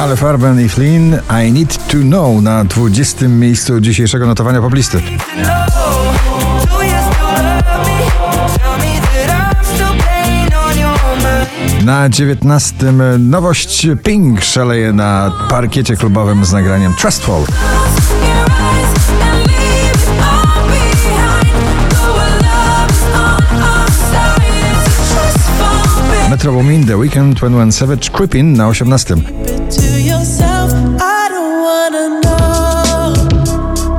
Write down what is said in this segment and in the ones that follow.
Ale Farben i Flynn I Need to Know na 20. miejscu dzisiejszego notowania poplisty. Na 19. nowość Pink szaleje na parkiecie klubowym z nagraniem Trustful. Metro Boomin, The Weekend, 21 Savage, Creepin na 18. to yourself. I don't wanna know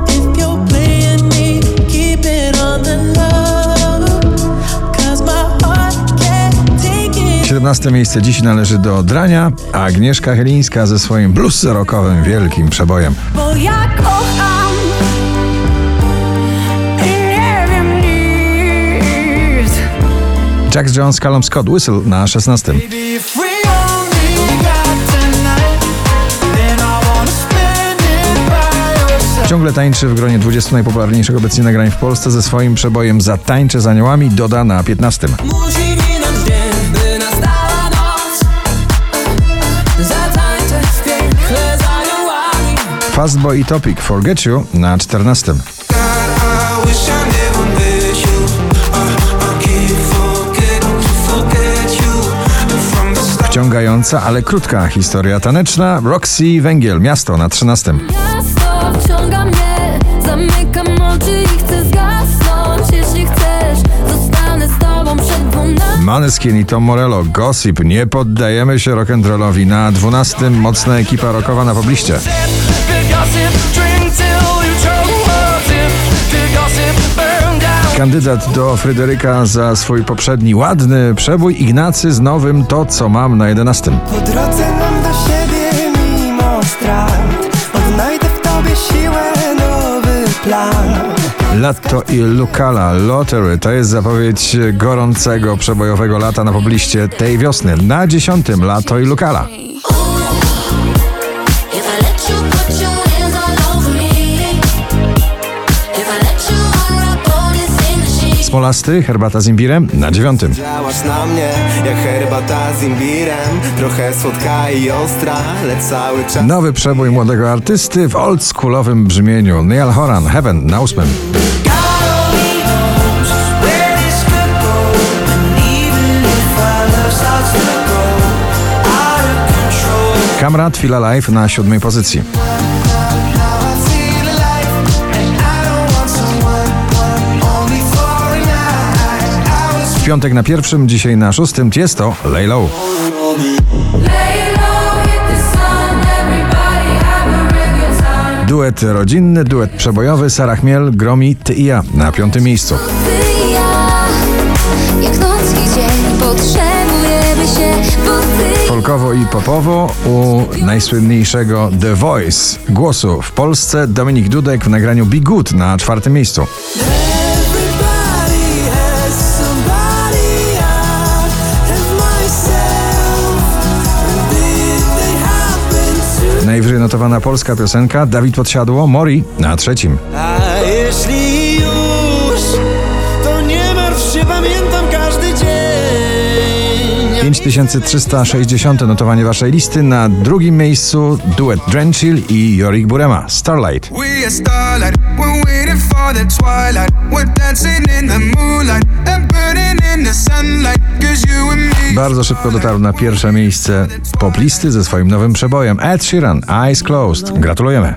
if you're playing me. Keep it on the low. Cause my heart can't take it. 17 miejsce dziś należy do Drania, a Agnieszka Chylińska ze swoim blues rockowym wielkim przebojem. Bo ja kocham i nie wiem nic. Jack Jones, Callum Scott, Whistle na 16. Ciągle tańczy w gronie 20 najpopularniejszych obecnie nagrań w Polsce ze swoim przebojem Zatańczę z aniołami doda na 15. Musi minąć dzień, by nastała noc. Zatańczę w piekle z aniołami. Fastboy i Topic Forget You na 14. I wish I never met you. I, I can't forget to forget you from the start. Wciągająca, ale krótka historia taneczna Roxy Węgiel, miasto na 13. Maneskin i Tom Morello, Gossip, nie poddajemy się rock'n'rollowi. Na 12 mocna ekipa rockowa na pobliście. Kandydat do Fryderyka za swój poprzedni ładny przebój Ignacy z nowym To co mam na 11. Po drodze mam do siebie mimo strat Odnajdę w tobie siłę, nowy plan Latto i Lukala Lottery to jest zapowiedź gorącego przebojowego lata na pobliście tej wiosny. Na 10 Lato i Lukala. Smolasty, herbata z imbirem na 9. Działasz na mnie jak herbata z imbirem Trochę słodka i ostra, lecz cały czas Nowy przebój młodego artysty w oldschoolowym brzmieniu. Neil Horan, Heaven na 8. Where this could go, and even W piątek na pierwszym, dzisiaj na szóstym Lay Low. Lay low, Duet rodzinny, duet przebojowy, Sara Chmiel, Gromi, Ty i ja na piątym miejscu. Folkowo i popowo u najsłynniejszego The Voice głosu w Polsce Dominik Dudek w nagraniu Be Good na czwartym miejscu. Notowana polska piosenka Dawid Podsiadło, Mori na trzecim. 5360 notowanie waszej listy na drugim miejscu duet Drenchill i Jorik Burema Starlight. Bardzo szybko dotarł na pierwsze miejsce poplisty ze swoim nowym przebojem Ed Sheeran Eyes Closed. Gratulujemy.